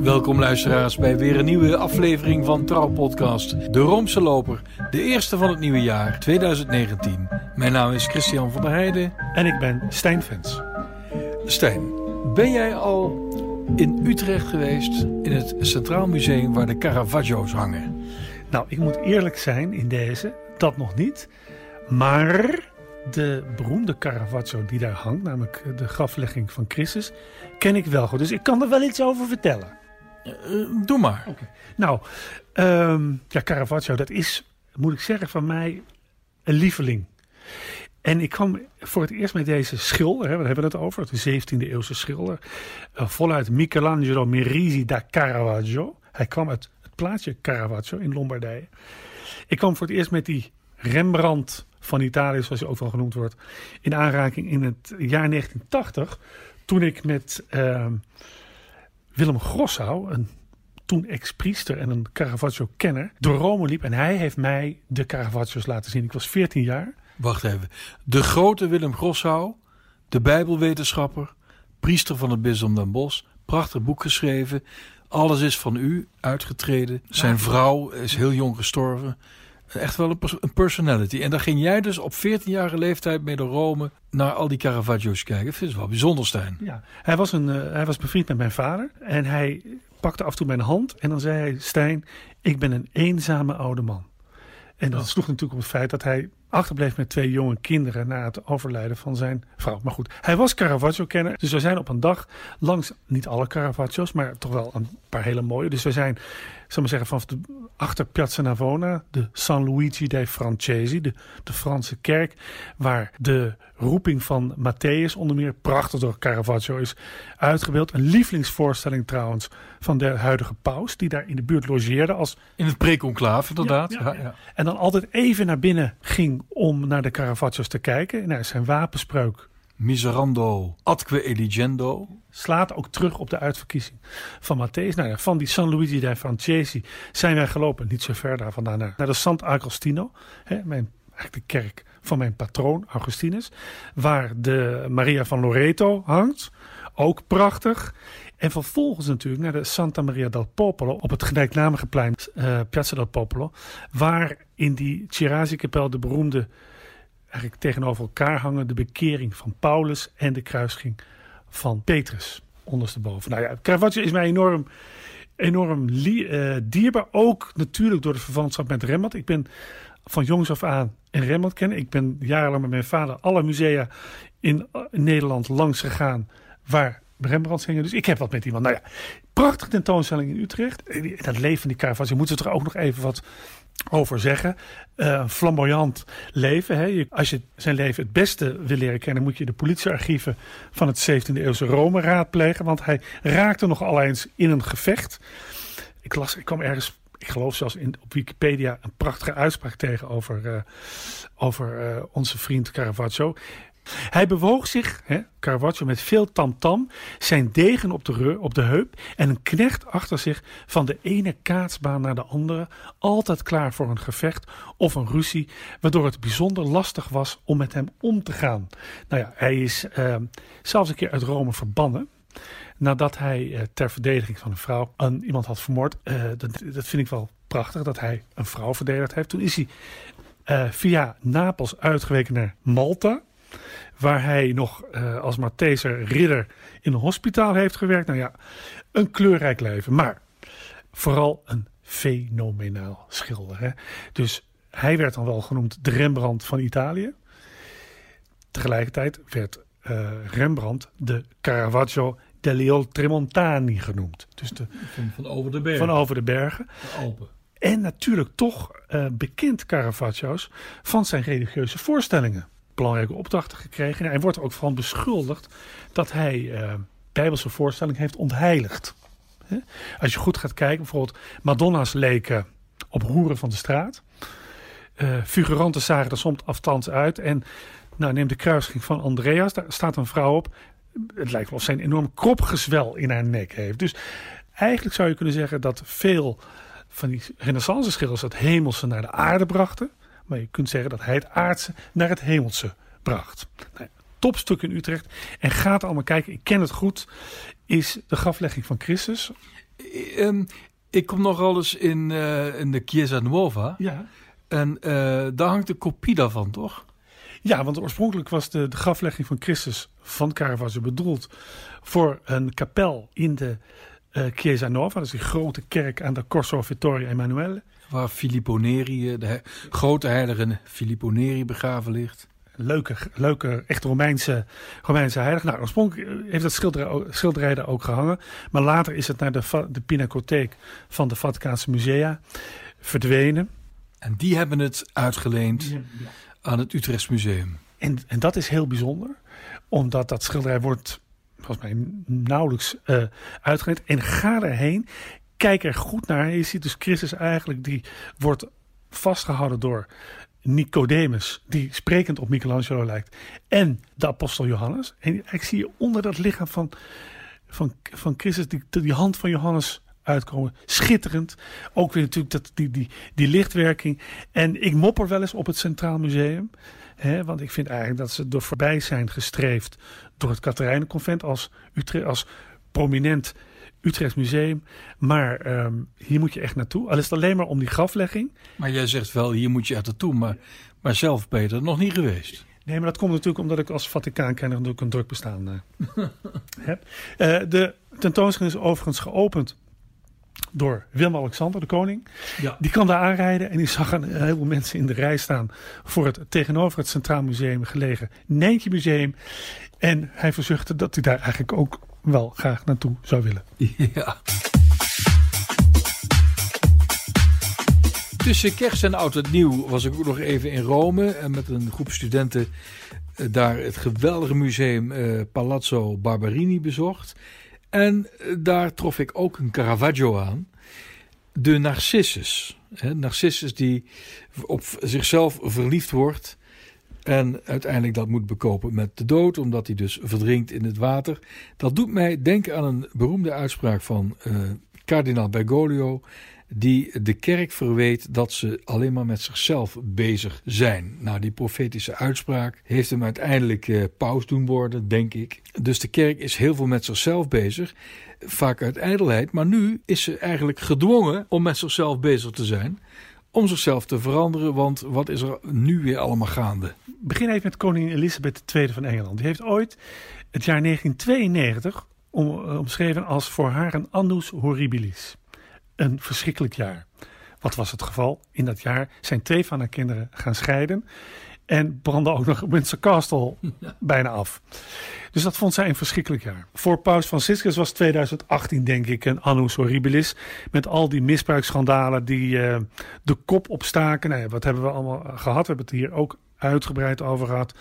Welkom luisteraars bij weer een nieuwe aflevering van Trouw Podcast. De Roomse Loper, de eerste van het nieuwe jaar 2019. Mijn naam is Christian van der Heijden. En ik ben Stijn Vens. Stijn, ben jij al in Utrecht geweest in het Centraal Museum waar de Caravaggio's hangen? Nou, ik moet eerlijk zijn in deze, dat nog niet. Maar de beroemde Caravaggio die daar hangt, namelijk de graflegging van Christus, ken ik wel goed. Dus ik kan er wel iets over vertellen. Uh, doe maar. Nou, um, ja, Caravaggio, dat is, moet ik zeggen, van mij een lieveling. En ik kwam voor het eerst met deze schilder, hè, we hebben het over, de 17e eeuwse schilder, uh, voluit Michelangelo Merisi da Caravaggio. Hij kwam uit het plaatsje Caravaggio in Lombardije. Ik kwam voor het eerst met die Rembrandt van Italië, zoals hij ook wel genoemd wordt, in aanraking in het jaar 1980. Toen ik met uh, Willem Grossau, een toen ex-priester en een Caravaggio-kenner, door Rome liep. En hij heeft mij de Caravaggios laten zien. Ik was 14 jaar. Wacht even. De grote Willem Grossau, de Bijbelwetenschapper, priester van het bisdom Den Bosch, prachtig boek geschreven. Alles is van u uitgetreden. Zijn vrouw is heel jong gestorven echt wel een, personality. En daar ging jij dus op 14-jarige leeftijd mee door Rome naar al die Caravaggios kijken. Vind het wel bijzonder, Stijn. Ja, hij was, een, uh, hij was bevriend met mijn vader. En hij pakte af en toe mijn hand. En dan zei hij, Stijn, ik ben een eenzame oude man. En dat sloeg natuurlijk op het feit dat hij achterbleef met twee jonge kinderen na het overlijden van zijn vrouw. Maar goed, hij was Caravaggio-kenner. Dus we zijn op een dag langs, niet alle Caravaggios, maar toch wel een paar hele mooie. Dus we zijn, zal maar zeggen, vanaf de, achter Piazza Navona, de San Luigi dei Francesi, de, de Franse kerk, waar de roeping van Matthäus onder meer prachtig door Caravaggio is uitgebeeld. Een lievelingsvoorstelling trouwens van de huidige paus, die daar in de buurt logeerde. Als... In het preconclave inderdaad. Ja, ja, ja. En dan altijd even naar binnen ging om naar de Caravaggios te kijken. Nou, zijn wapenspreuk. Miserando atque eligendo. Slaat ook terug op de uitverkiezing van Matthäus. Nou ja, van die San Luigi dei Francesi zijn wij gelopen, niet zo ver daar vandaan, naar, de Sant'Agostino. Hè, mijn, eigenlijk de kerk van mijn patroon Augustinus. Waar de Maria van Loreto hangt. Ook prachtig. En vervolgens natuurlijk naar de Santa Maria del Popolo op het gelijknamige plein uh, Piazza del Popolo. Waar in die Chirazi-kapel de beroemde, eigenlijk tegenover elkaar hangen, de bekering van Paulus en de kruising van Petrus ondersteboven. Nou ja, Caravaggio is mij enorm, enorm uh, dierbaar. Ook natuurlijk door de verwantschap met Rembrandt. Ik ben van jongs af aan een Rembrandt kennen. Ik ben jarenlang met mijn vader alle musea in, in Nederland langs gegaan waar Rembrandt zingen. Dus ik heb wat met iemand. Nou ja, prachtige tentoonstelling in Utrecht. Dat leven van die Caravaggio moeten we er ook nog even wat over zeggen. Uh, flamboyant leven. Hè. Als je zijn leven het beste wil leren kennen, moet je de politiearchieven van het 17e eeuwse Rome raadplegen. Want hij raakte nog al eens in een gevecht. Ik, las, ik kwam ergens, ik geloof zelfs in, op Wikipedia, een prachtige uitspraak tegen over, uh, over uh, onze vriend Caravaggio. Hij bewoog zich, hè, met veel tamtam, -tam, zijn degen op de, op de heup en een knecht achter zich van de ene kaatsbaan naar de andere, altijd klaar voor een gevecht of een ruzie, waardoor het bijzonder lastig was om met hem om te gaan. Nou ja, hij is uh, zelfs een keer uit Rome verbannen nadat hij uh, ter verdediging van een vrouw een, iemand had vermoord. Uh, dat, dat vind ik wel prachtig, dat hij een vrouw verdedigd heeft. Toen is hij uh, via Napels uitgeweken naar Malta. Waar hij nog uh, als Malteser ridder in een hospitaal heeft gewerkt. Nou ja, een kleurrijk leven. Maar vooral een fenomenaal schilder. Hè? Dus hij werd dan wel genoemd de Rembrandt van Italië. Tegelijkertijd werd uh, Rembrandt de Caravaggio degli Oltremontani genoemd. Dus de, van, van over de bergen. Van over de bergen. De Alpen. En natuurlijk toch uh, bekend Caravaggio's van zijn religieuze voorstellingen belangrijke opdrachten gekregen. En hij wordt er ook van beschuldigd dat hij uh, bijbelse voorstellingen heeft ontheiligd. He? Als je goed gaat kijken, bijvoorbeeld Madonna's leken op hoeren van de straat. Uh, figuranten zagen er soms afstands uit. En nou, neem de kruising van Andreas, daar staat een vrouw op. Het lijkt wel of zij een enorm kropgezwel in haar nek heeft. Dus eigenlijk zou je kunnen zeggen dat veel van die renaissance schilders het hemelse naar de aarde brachten. Maar je kunt zeggen dat hij het aardse naar het hemelse bracht. Nou, topstuk in Utrecht. En gaat allemaal kijken, ik ken het goed, is de graflegging van Christus. Ehm, ik kom nogal eens in, eh, in de Chiesa Nuova. Ja. En eh, daar hangt een kopie daarvan, toch? Ja, want oorspronkelijk was de, de graflegging van Christus van Caravaggio bedoeld voor een kapel in de eh Chiesa Nova. Dat is die grote kerk aan de Corso Vittorio Emanuele. Waar Filippo Neri, eh, de he- grote heilige Filippo Neri begraven ligt. Leuke, leuke echt Romeinse, Romeinse heilige. Nou, oorspronkelijk eh, heeft dat schilderij, schilderij daar ook gehangen. Maar later is het naar de, de Pinacotheek van de Vaticaanse Musea verdwenen. En die hebben het uitgeleend aan het Utrechts Museum. En, en dat is heel bijzonder, omdat dat schilderij wordt volgens mij nauwelijks eh uitgeleend. En ga erheen, kijk er goed naar. Je ziet dus Christus eigenlijk, die wordt vastgehouden door Nicodemus, die sprekend op Michelangelo lijkt. En de apostel Johannes. En ik zie je onder dat lichaam van, van, van Christus, die, die hand van Johannes uitkomen. Schitterend. Ook weer natuurlijk dat, die, die, die lichtwerking. En ik mopper wel eens op het Centraal Museum. Hè, want ik vind eigenlijk dat ze er voorbij zijn gestreefd door het Katerijnenconvent als, als prominent Utrecht Museum. Maar ehm, hier moet je echt naartoe. Al is het alleen maar om die graflegging. Maar jij zegt wel, hier moet je echt naartoe. Maar, maar zelf ben je er nog niet geweest. Nee, maar dat komt natuurlijk omdat ik als Vaticaankenner natuurlijk een druk bestaan eh, heb. Eh, de tentoonstelling is overigens geopend door Willem-Alexander, de koning. Ja. Die kwam daar aanrijden en die zag een heleboel mensen in de rij staan voor het tegenover het Centraal Museum gelegen Nijntje Museum. En hij verzuchtte dat hij daar eigenlijk ook wel graag naartoe zou willen. Ja. Tussen kerst en oud en nieuw was ik ook nog even in Rome. En met een groep studenten eh, daar het geweldige museum eh, Palazzo Barberini bezocht. En eh, daar trof ik ook een Caravaggio aan. De Narcissus. Narcissus die op zichzelf verliefd wordt. En uiteindelijk dat moet bekopen met de dood, omdat hij dus verdrinkt in het water. Dat doet mij denken aan een beroemde uitspraak van eh, kardinaal Bergoglio. Die de kerk verweet dat ze alleen maar met zichzelf bezig zijn. Nou, die profetische uitspraak heeft hem uiteindelijk eh, paus doen worden, denk ik. Dus de kerk is heel veel met zichzelf bezig. Vaak uit ijdelheid. Maar nu is ze eigenlijk gedwongen om met zichzelf bezig te zijn. Om zichzelf te veranderen. Want wat is er nu weer allemaal gaande? begin even met koningin Elisabeth II van Engeland. Die heeft ooit het jaar 1992 om, eh, omschreven als voor haar een annus horribilis. Een verschrikkelijk jaar. Wat was het geval? In dat jaar zijn twee van haar kinderen gaan scheiden. En brandde ook nog Windsor Castle bijna af. Dus dat vond zij een verschrikkelijk jaar. Voor Paus Franciscus was 2018 denk ik een annus horribilis. Met al die misbruiksschandalen die eh, de kop opstaken. Nou ja, wat hebben we allemaal gehad? We hebben het hier ook uitgebreid over gehad.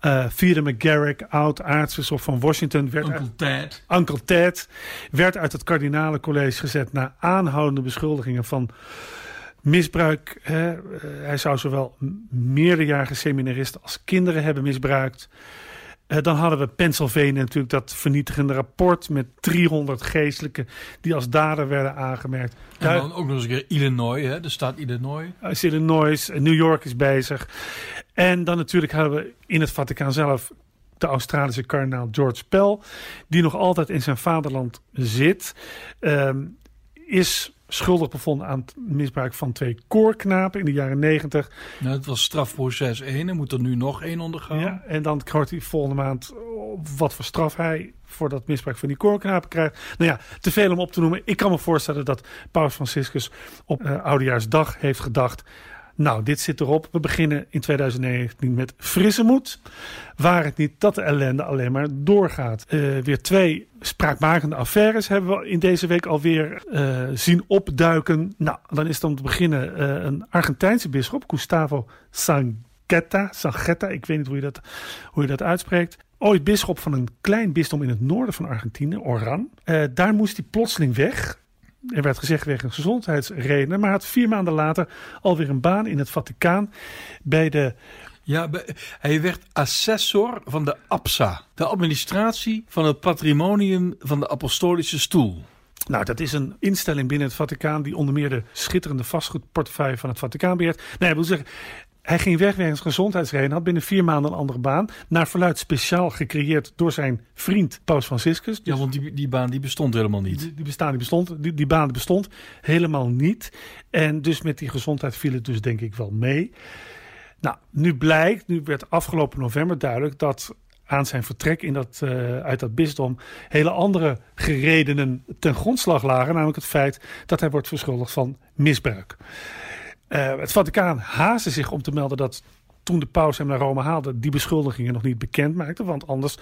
Eh Theodore McGarrick, oud aartsbisschop van Washington, werd uit, Uncle Ted. Uncle Ted, werd uit het kardinalencollege gezet na aanhoudende beschuldigingen van misbruik. Hè. Eh, hij zou zowel meerderjarige seminaristen als kinderen hebben misbruikt. Eh, dan hadden we Pennsylvania natuurlijk dat vernietigende rapport met 300 geestelijken die als dader werden aangemerkt. En Daar- dan ook nog eens een keer Illinois, hè? de staat Illinois. is Illinois, New York is bezig. En dan natuurlijk hebben we in het Vaticaan zelf de Australische kardinaal George Pell, die nog altijd in zijn vaderland zit, Ehm, is schuldig bevonden aan het misbruik van twee koorknapen in de jaren negentig. Nou, het was strafproces 1 en moet er nu nog één ondergaan. Ja, en dan hoort hij volgende maand wat voor straf hij voor dat misbruik van die koorknapen krijgt. Nou ja, te veel om op te noemen. Ik kan me voorstellen dat Paus Franciscus op eh, Oudejaarsdag heeft gedacht... Nou, dit zit erop. We beginnen in 2019 met frisse moed. Waar het niet dat de ellende alleen maar doorgaat. Eh, weer twee spraakmakende affaires hebben we in deze week alweer eh zien opduiken. Nou, dan is dan te beginnen eh, een Argentijnse bisschop, Gustavo Sanguetta. Sanguetta, ik weet niet hoe je dat, hoe je dat uitspreekt. Ooit bisschop van een klein bisdom in het noorden van Argentinië, Oran. Daar moest hij plotseling weg. Er werd gezegd wegens gezondheidsredenen, maar had vier maanden later alweer een baan in het Vaticaan bij de Ja, hij werd assessor van de APSA, de administratie van het patrimonium van de Apostolische Stoel. Nou, dat is een instelling binnen het Vaticaan die onder meer de schitterende vastgoedportefeuille van het Vaticaan beheert. Nee, ik wil zeggen, Hij ging weg wegens gezondheidsreden, had binnen vier maanden een andere baan. Naar verluid speciaal gecreëerd door zijn vriend Paus Franciscus. Ja, want die, die baan die bestond helemaal niet. Die, die, bestaan, die, bestond, die, die baan bestond helemaal niet. En dus met die gezondheid viel het dus denk ik wel mee. Nou, nu blijkt, nu werd afgelopen november duidelijk dat aan zijn vertrek in dat, uh, uit dat bisdom hele andere geredenen ten grondslag lagen. Namelijk het feit dat hij wordt verschuldigd van misbruik. Uh, het Vaticaan haastte zich om te melden dat toen de paus hem naar Rome haalde, die beschuldigingen nog niet bekend maakte. Want anders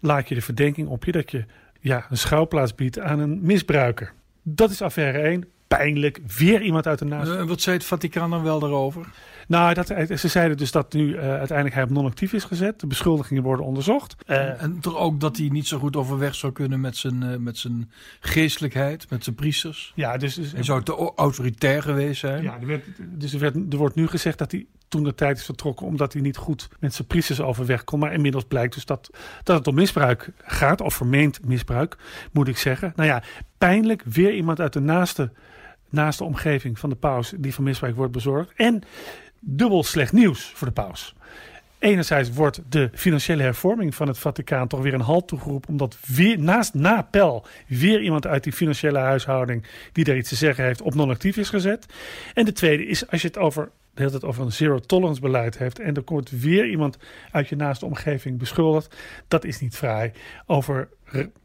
laat je de verdenking op je dat je ja, een schouwplaats biedt aan een misbruiker. Dat is affaire 1. Pijnlijk. Weer iemand uit de naast. Uh, wat zei het Vaticaan dan wel daarover? Nou, dat, ze zeiden dus dat nu uh, uiteindelijk hij op non-actief is gezet. De beschuldigingen worden onderzocht. Uh, en toch ook dat hij niet zo goed overweg zou kunnen met zijn, uh, met zijn geestelijkheid, met zijn priesters. Ja, dus, dus hij zou te autoritair geweest zijn. Ja, er werd, dus er, werd, er wordt nu gezegd dat hij toen de tijd is vertrokken omdat hij niet goed met zijn priesters overweg kon. Maar inmiddels blijkt dus dat, dat het om misbruik gaat, of vermeend misbruik, moet ik zeggen. Nou ja, pijnlijk weer iemand uit de naaste, naaste omgeving van de paus die van misbruik wordt bezorgd. En dubbel slecht nieuws voor de paus. Enerzijds wordt de financiële hervorming van het Vaticaan toch weer een halt toegeroepen, omdat weer, naast na Pel weer iemand uit die financiële huishouding die daar iets te zeggen heeft op non-actief is gezet. En de tweede is als je het over de hele tijd over een zero tolerance beleid heeft en er komt weer iemand uit je naaste omgeving beschuldigd, dat is niet vrij. Over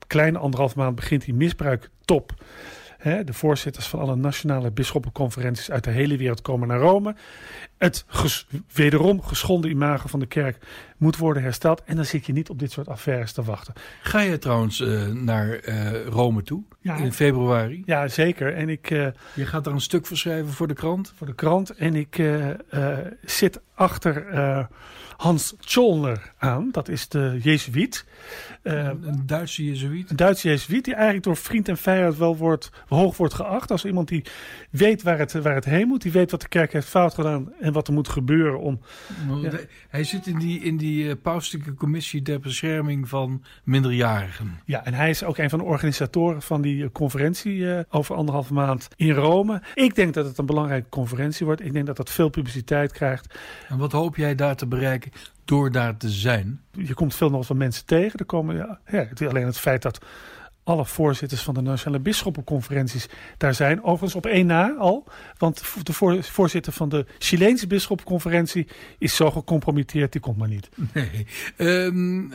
kleine anderhalf maand begint die misbruik top. De voorzitters van alle nationale bisschoppenconferenties uit de hele wereld komen naar Rome. Het ges wederom geschonden imago van de kerk moet worden hersteld. En dan zit je niet op dit soort affaires te wachten. Ga je trouwens uh, naar uh, Rome toe ja, in februari? Ja, zeker. En ik, uh, je gaat daar een stuk voor schrijven voor de krant? Voor de krant. En ik zit achter Hans Zollner aan. Dat is de Jezuïet. Uh, een Duitse Jezuïet. Een Duitse Jezuïet die eigenlijk door vriend en vijand wel wordt, hoog wordt geacht. Als iemand die weet waar het, waar het heen moet. Die weet wat de kerk heeft fout gedaan en wat er moet gebeuren om... Ja. Hij zit in die, in die uh, pauselijke commissie ter bescherming van minderjarigen. Ja, en hij is ook een van de organisatoren van die uh, conferentie uh, over anderhalve maand in Rome. Ik denk dat het een belangrijke conferentie wordt. Ik denk dat dat veel publiciteit krijgt. En wat hoop jij daar te bereiken? door daar te zijn? Je komt veel nog van mensen tegen. Er komen, ja, ja, alleen het feit dat alle voorzitters van de Nationale Bisschoppenconferenties daar zijn. Overigens op één na al. Want de voorzitter van de Chileense Bisschoppenconferentie is zo gecompromitteerd, die komt maar niet. Nee. Um,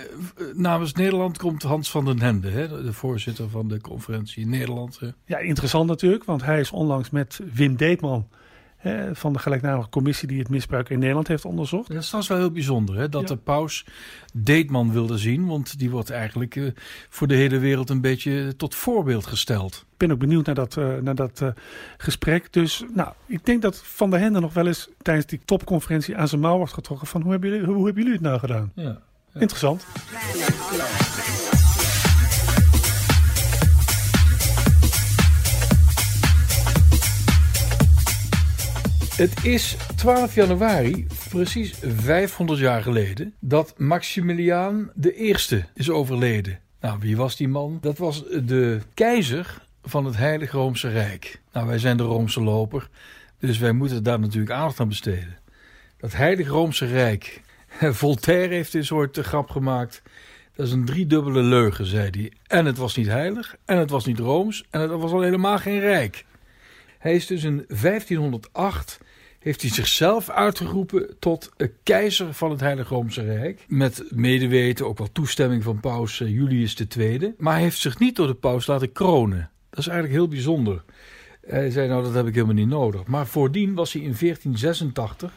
namens Nederland komt Hans van den Hende, hè, de voorzitter van de conferentie in Nederland. Hè? Ja, interessant natuurlijk, want hij is onlangs met Wim Deetman van de gelijknamige commissie die het misbruik in Nederland heeft onderzocht. Dat is wel heel bijzonder, hè? dat ja. de paus Deetman wilde zien. Want die wordt eigenlijk uh, voor de hele wereld een beetje tot voorbeeld gesteld. Ik ben ook benieuwd naar dat, uh, naar dat uh, gesprek. Dus nou, ik denk dat Van der Hende nog wel eens tijdens die topconferentie aan zijn mouw wordt getrokken. Van hoe hebben jullie, hoe, hoe hebben jullie het nou gedaan? Ja, ja. Interessant. Het is 12 januari, precies 500 jaar geleden, dat Maximiliaan I is overleden. Nou, wie was die man? Dat was de keizer van het Heilige Roomse Rijk. Nou, wij zijn de Roomse loper, dus wij moeten daar natuurlijk aandacht aan besteden. Dat Heilige Roomse Rijk. Voltaire heeft een soort grap gemaakt. Dat is een driedubbele leugen, zei hij. En het was niet heilig, en het was niet rooms, en het was al helemaal geen rijk. Hij is dus in 1508 heeft hij zichzelf uitgeroepen tot keizer van het Heilige Roomse Rijk. Met medeweten, ook wel toestemming van paus eh, Julius II. Maar heeft zich niet door de paus laten kronen. Dat is eigenlijk heel bijzonder. Hij zei nou dat heb ik helemaal niet nodig. Maar voordien was hij in 1486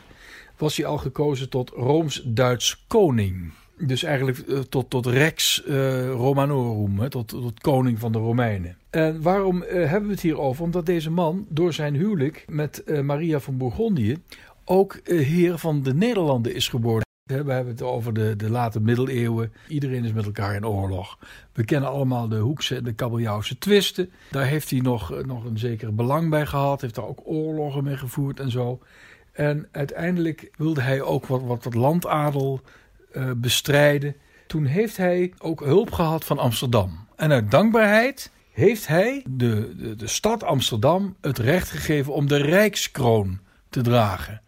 was hij al gekozen tot Rooms-Duits koning. Dus eigenlijk uh, tot, tot Rex uh, Romanorum, hè, tot, tot koning van de Romeinen. En waarom uh, hebben we het hier over? Omdat deze man door zijn huwelijk met Maria van Bourgondië ook heer van de Nederlanden is geworden. We hebben het over de, de late middeleeuwen. Iedereen is met elkaar in oorlog. We kennen allemaal de Hoekse en de Kabeljauwse twisten. Daar heeft hij nog, nog een zeker belang bij gehad. Heeft daar ook oorlogen mee gevoerd en zo. En uiteindelijk wilde hij ook wat, wat, wat landadel uh, bestrijden. Toen heeft hij ook hulp gehad van Amsterdam. En uit dankbaarheid heeft hij de, de, de stad Amsterdam het recht gegeven om de rijkskroon te dragen.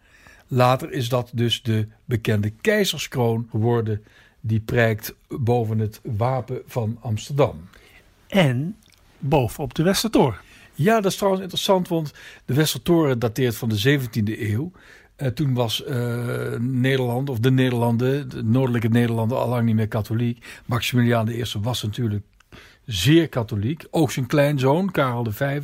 Later is dat dus de bekende keizerskroon geworden. Die prijkt boven het wapen van Amsterdam. En bovenop de Westertoren. Ja, dat is trouwens interessant, want de Westertoren dateert van de 17e eeuw. Uh, toen was uh, Nederland, of de Nederlanden, de noordelijke Nederlanden, al lang niet meer katholiek. Maximiliaan I was natuurlijk zeer katholiek. Ook zijn kleinzoon, Karel V,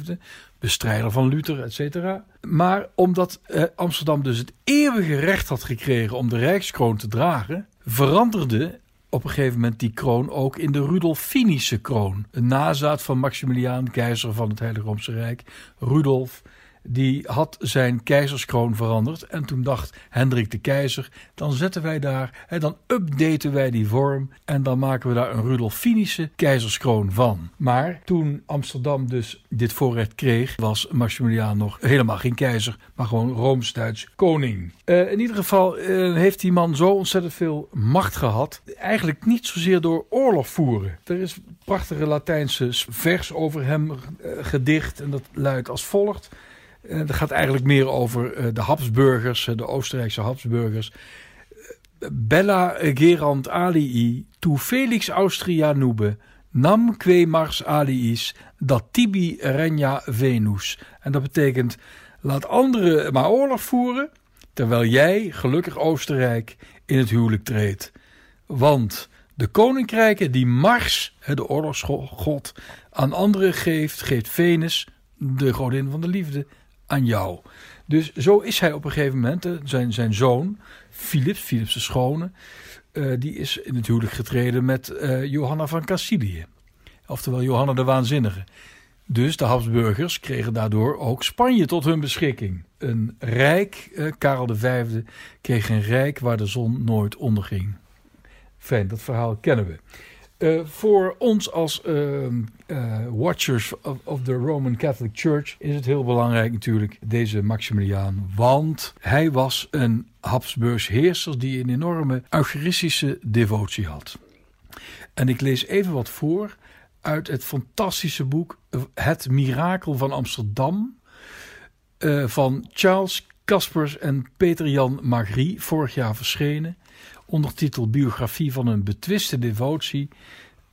bestrijder van Luther, et cetera. Maar omdat uh, Amsterdam dus het eeuwige recht had gekregen om de rijkskroon te dragen, veranderde op een gegeven moment die kroon ook in de Rudolfinische kroon. Een nazaat van Maximiliaan, keizer van het Heilige Roomse Rijk. Rudolf die had zijn keizerskroon veranderd. En toen dacht Hendrik de keizer, dan zetten wij daar, hè, dan updaten wij die vorm en dan maken we daar een Rudolfinische keizerskroon van. Maar toen Amsterdam dus dit voorrecht kreeg, was Maximiliaan nog helemaal geen keizer, maar gewoon Rooms-Duits koning. Uh, in ieder geval uh, heeft die man zo ontzettend veel macht gehad. Eigenlijk niet zozeer door oorlog voeren. Er is prachtige Latijnse vers over hem uh, gedicht en dat luidt als volgt. Uh, dat gaat eigenlijk meer over uh, de Habsburgers, de Oostenrijkse Habsburgers. Bella gerant alii, tu Felix Austria nube, nam que mars aliis, dat tibi regna Venus. En dat betekent, laat anderen maar oorlog voeren, terwijl jij, gelukkig Oostenrijk, in het huwelijk treedt. Want de koninkrijken die Mars, de oorlogsgod, aan anderen geeft, geeft Venus, de godin van de liefde, aan jou. Dus zo is hij op een gegeven moment, zijn, zijn zoon, Philips, Philips de Schone, uh, die is in het huwelijk getreden met uh, Johanna van Castilië. Oftewel Johanna de Waanzinnige. Dus de Habsburgers kregen daardoor ook Spanje tot hun beschikking. Een rijk, uh, Karel V kreeg een rijk waar de zon nooit onderging. Fijn, dat verhaal kennen we. Uh, voor ons als uh, uh, watchers of, of, the Roman Catholic Church is het heel belangrijk natuurlijk deze Maximiliaan. Want hij was een Habsburgs heerser die een enorme eucharistische devotie had. En ik lees even wat voor uit het fantastische boek Het Mirakel van Amsterdam van Charles Caspers en Peter Jan Magri, vorig jaar verschenen ondertitel Biografie van een betwiste devotie.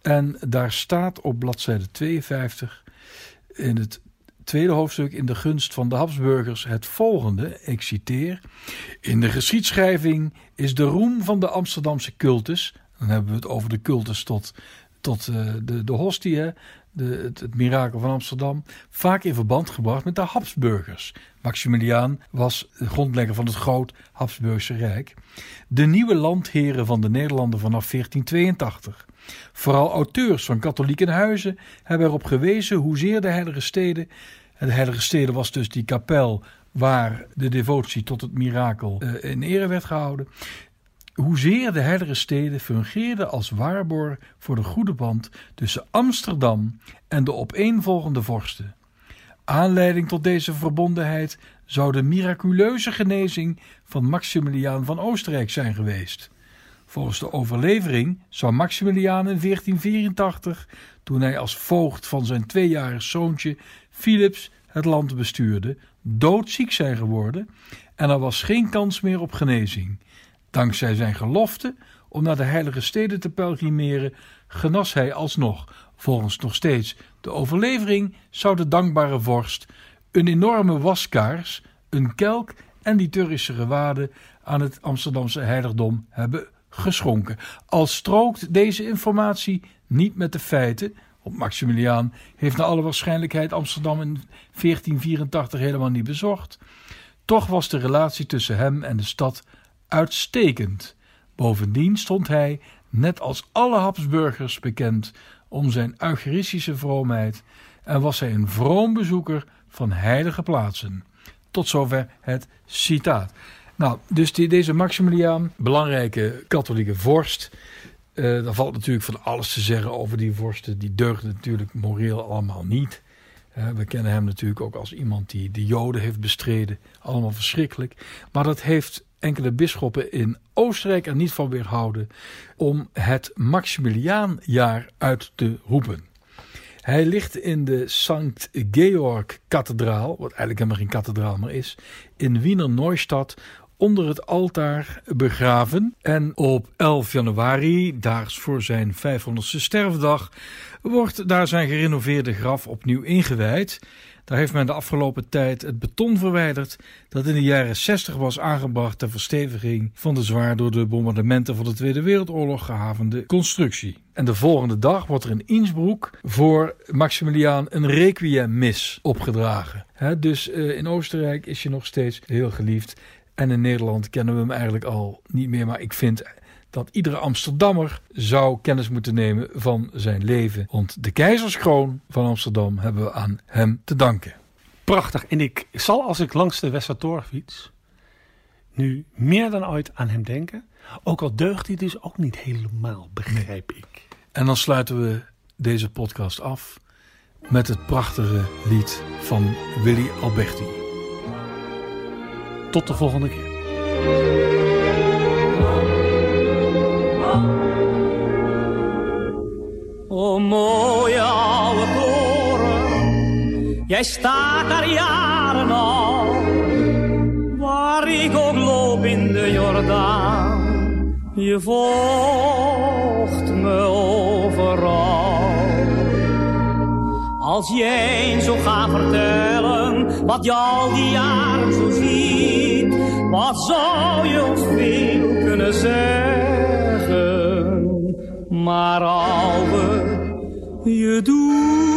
En daar staat op bladzijde 52 in het tweede hoofdstuk in de gunst van de Habsburgers het volgende, ik citeer. In de geschiedschrijving is de roem van de Amsterdamse cultus, dan hebben we het over de cultus tot, tot uh, de, de hostie, de, het, het, mirakel van Amsterdam, vaak in verband gebracht met de Habsburgers. Maximiliaan was de grondlegger van het groot Habsburgse Rijk. De nieuwe landheren van de Nederlanden vanaf 1482. Vooral auteurs van katholieke huizen hebben erop gewezen hoezeer de heilige steden, de heilige steden was dus die kapel waar de devotie tot het mirakel uh, in ere werd gehouden, hoezeer de heilige steden fungeerden als waarborg voor de goede band tussen Amsterdam en de opeenvolgende vorsten. Aanleiding tot deze verbondenheid zou de miraculeuze genezing van Maximiliaan van Oostenrijk zijn geweest. Volgens de overlevering zou Maximiliaan in 1484, toen hij als voogd van zijn tweejarig zoontje Philips het land bestuurde, doodziek zijn geworden en er was geen kans meer op genezing. Dankzij zijn gelofte om naar de heilige steden te pelgrimeren, genas hij alsnog. Volgens nog steeds de overlevering zou de dankbare vorst een enorme waskaars, een kelk en liturgische gewaden aan het Amsterdamse heiligdom hebben geschonken. Al strookt deze informatie niet met de feiten, want Maximiliaan heeft naar alle waarschijnlijkheid Amsterdam in 1484 helemaal niet bezocht. Toch was de relatie tussen hem en de stad uitstekend. Bovendien stond hij, net als alle Habsburgers, bekend om zijn eucharistische vroomheid en was hij een vroom bezoeker van heilige plaatsen. Tot zover het citaat. Nou, dus die, deze Maximiliaan, belangrijke katholieke vorst. Uh, daar valt natuurlijk van alles te zeggen over die vorsten. Die deugden natuurlijk moreel allemaal niet. Uh, we kennen hem natuurlijk ook als iemand die de Joden heeft bestreden. Allemaal verschrikkelijk. Maar dat heeft enkele bisschoppen in Oostenrijk er niet van weerhouden om het Maximiliaanjaar uit te roepen. Hij ligt in de Sankt Georg kathedraal, wat eigenlijk helemaal geen kathedraal meer is, in Wiener Neustadt onder het altaar begraven. En op 11 januari, daags voor zijn 500ste sterfdag, wordt daar zijn gerenoveerde graf opnieuw ingewijd. Daar heeft men de afgelopen tijd het beton verwijderd dat in de jaren 60 was aangebracht ter versteviging van de zwaar door de bombardementen van de Tweede Wereldoorlog gehavende constructie. En de volgende dag wordt er in Innsbruck voor Maximiliaan een requiem-mis opgedragen. dus uh, in Oostenrijk is je nog steeds heel geliefd. En in Nederland kennen we hem eigenlijk al niet meer. Maar ik vind dat iedere Amsterdammer zou kennis moeten nemen van zijn leven. Want de keizerskroon van Amsterdam hebben we aan hem te danken. Prachtig. En ik zal als ik langs de Westertoren fiets nu meer dan ooit aan hem denken. Ook al deugt hij dus ook niet helemaal, begrijp ik. En dan sluiten we deze podcast af met het prachtige lied van Willy Alberti. Tot de volgende keer. O mooie oude toren, jij staat daar jaren al. Waar ik ook loop in de Jordaan, je volgt me overal. Als jij zo gaat vertellen, wat je al die jaren zo ziet, wat zou je ons veel kunnen zeggen? Maar ouwe, je doet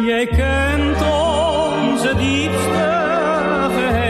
Jij kent onze diepste